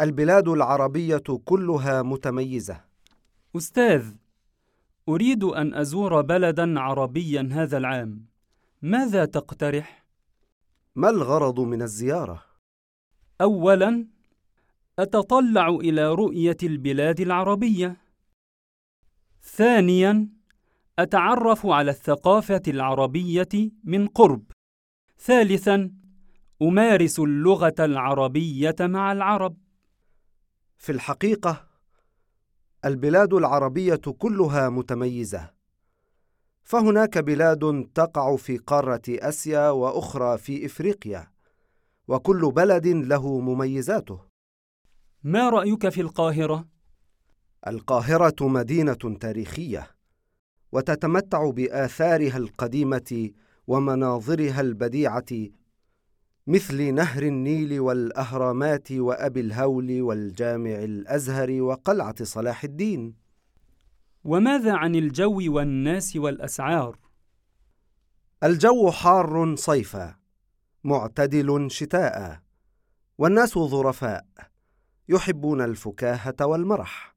البلاد العربية كلها متميزة. أستاذ أريد أن أزور بلدا عربيا هذا العام. ماذا تقترح؟ ما الغرض من الزيارة؟ أولا أتطلع إلى رؤية البلاد العربية. ثانيا أتعرف على الثقافة العربية من قرب. ثالثا أمارس اللغة العربية مع العرب. في الحقيقة البلاد العربية كلها متميزة فهناك بلاد تقع في قارة آسيا وأخرى في إفريقيا وكل بلد له مميزاته ما رأيك في القاهرة؟ القاهرة مدينة تاريخية وتتمتع بآثارها القديمة ومناظرها البديعة مثل نهر النيل والأهرامات وأبي الهول والجامع الأزهر وقلعة صلاح الدين. وماذا عن الجو والناس والأسعار؟ الجو حار صيفا معتدل شتاء والناس ظرفاء يحبون الفكاهة والمرح.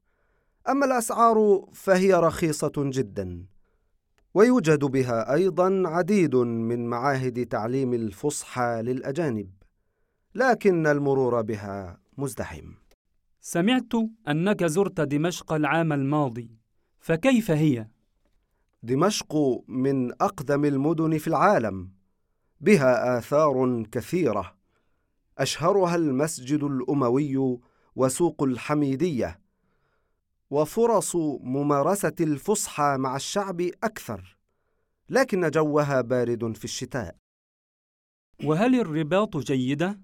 أما الأسعار فهي رخيصة جدا. ويوجد بها أيضا عديد من معاهد تعليم الفصحى للأجانب لكن المرور بها مزدحم سمعت أنك زرت دمشق العام الماضي فكيف هي؟ دمشق من أقدم المدن في العالم بها آثار كثيرة أشهرها المسجد الأموي وسوق الحميدية وفرص ممارسة الفصحى مع الشعب أكثر لكن جوها بارد في الشتاء وهل الرباط جيدة؟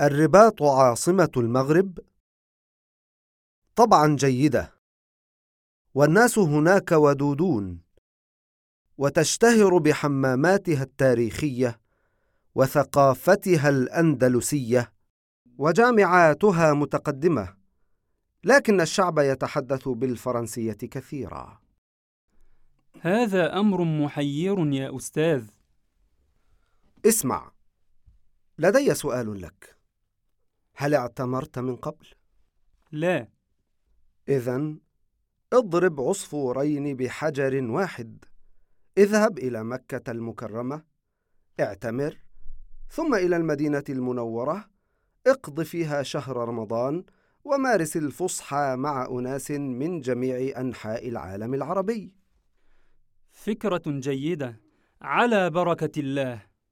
الرباط عاصمة المغرب؟ طبعا جيدة والناس هناك ودودون وتشتهر بحماماتها التاريخية وثقافتها الأندلسية وجامعاتها متقدمة لكن الشعب يتحدث بالفرنسية كثيرا. هذا أمر محير يا أستاذ. اسمع لدي سؤال لك. هل اعتمرت من قبل؟ لا. إذا اضرب عصفورين بحجر واحد. اذهب إلى مكة المكرمة اعتمر ثم إلى المدينة المنورة اقض فيها شهر رمضان ومارس الفصحى مع أناس من جميع أنحاء العالم العربي. فكرة جيدة على بركة الله.